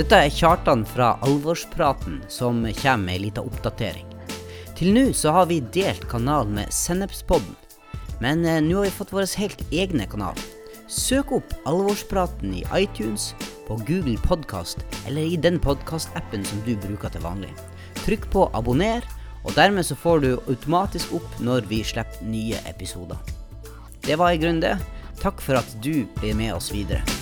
Dette er Kjartan fra Alvorspraten som kommer med ei lita oppdatering. Til nå så har vi delt kanal med Sennepspodden, men eh, nå har vi fått vår helt egne kanal. Søk opp Alvorspraten i iTunes, på Google Podkast eller i den podkastappen som du bruker til vanlig. Trykk på abonner, og dermed så får du automatisk opp når vi slipper nye episoder. Det var i grunnen det. Takk for at du blir med oss videre.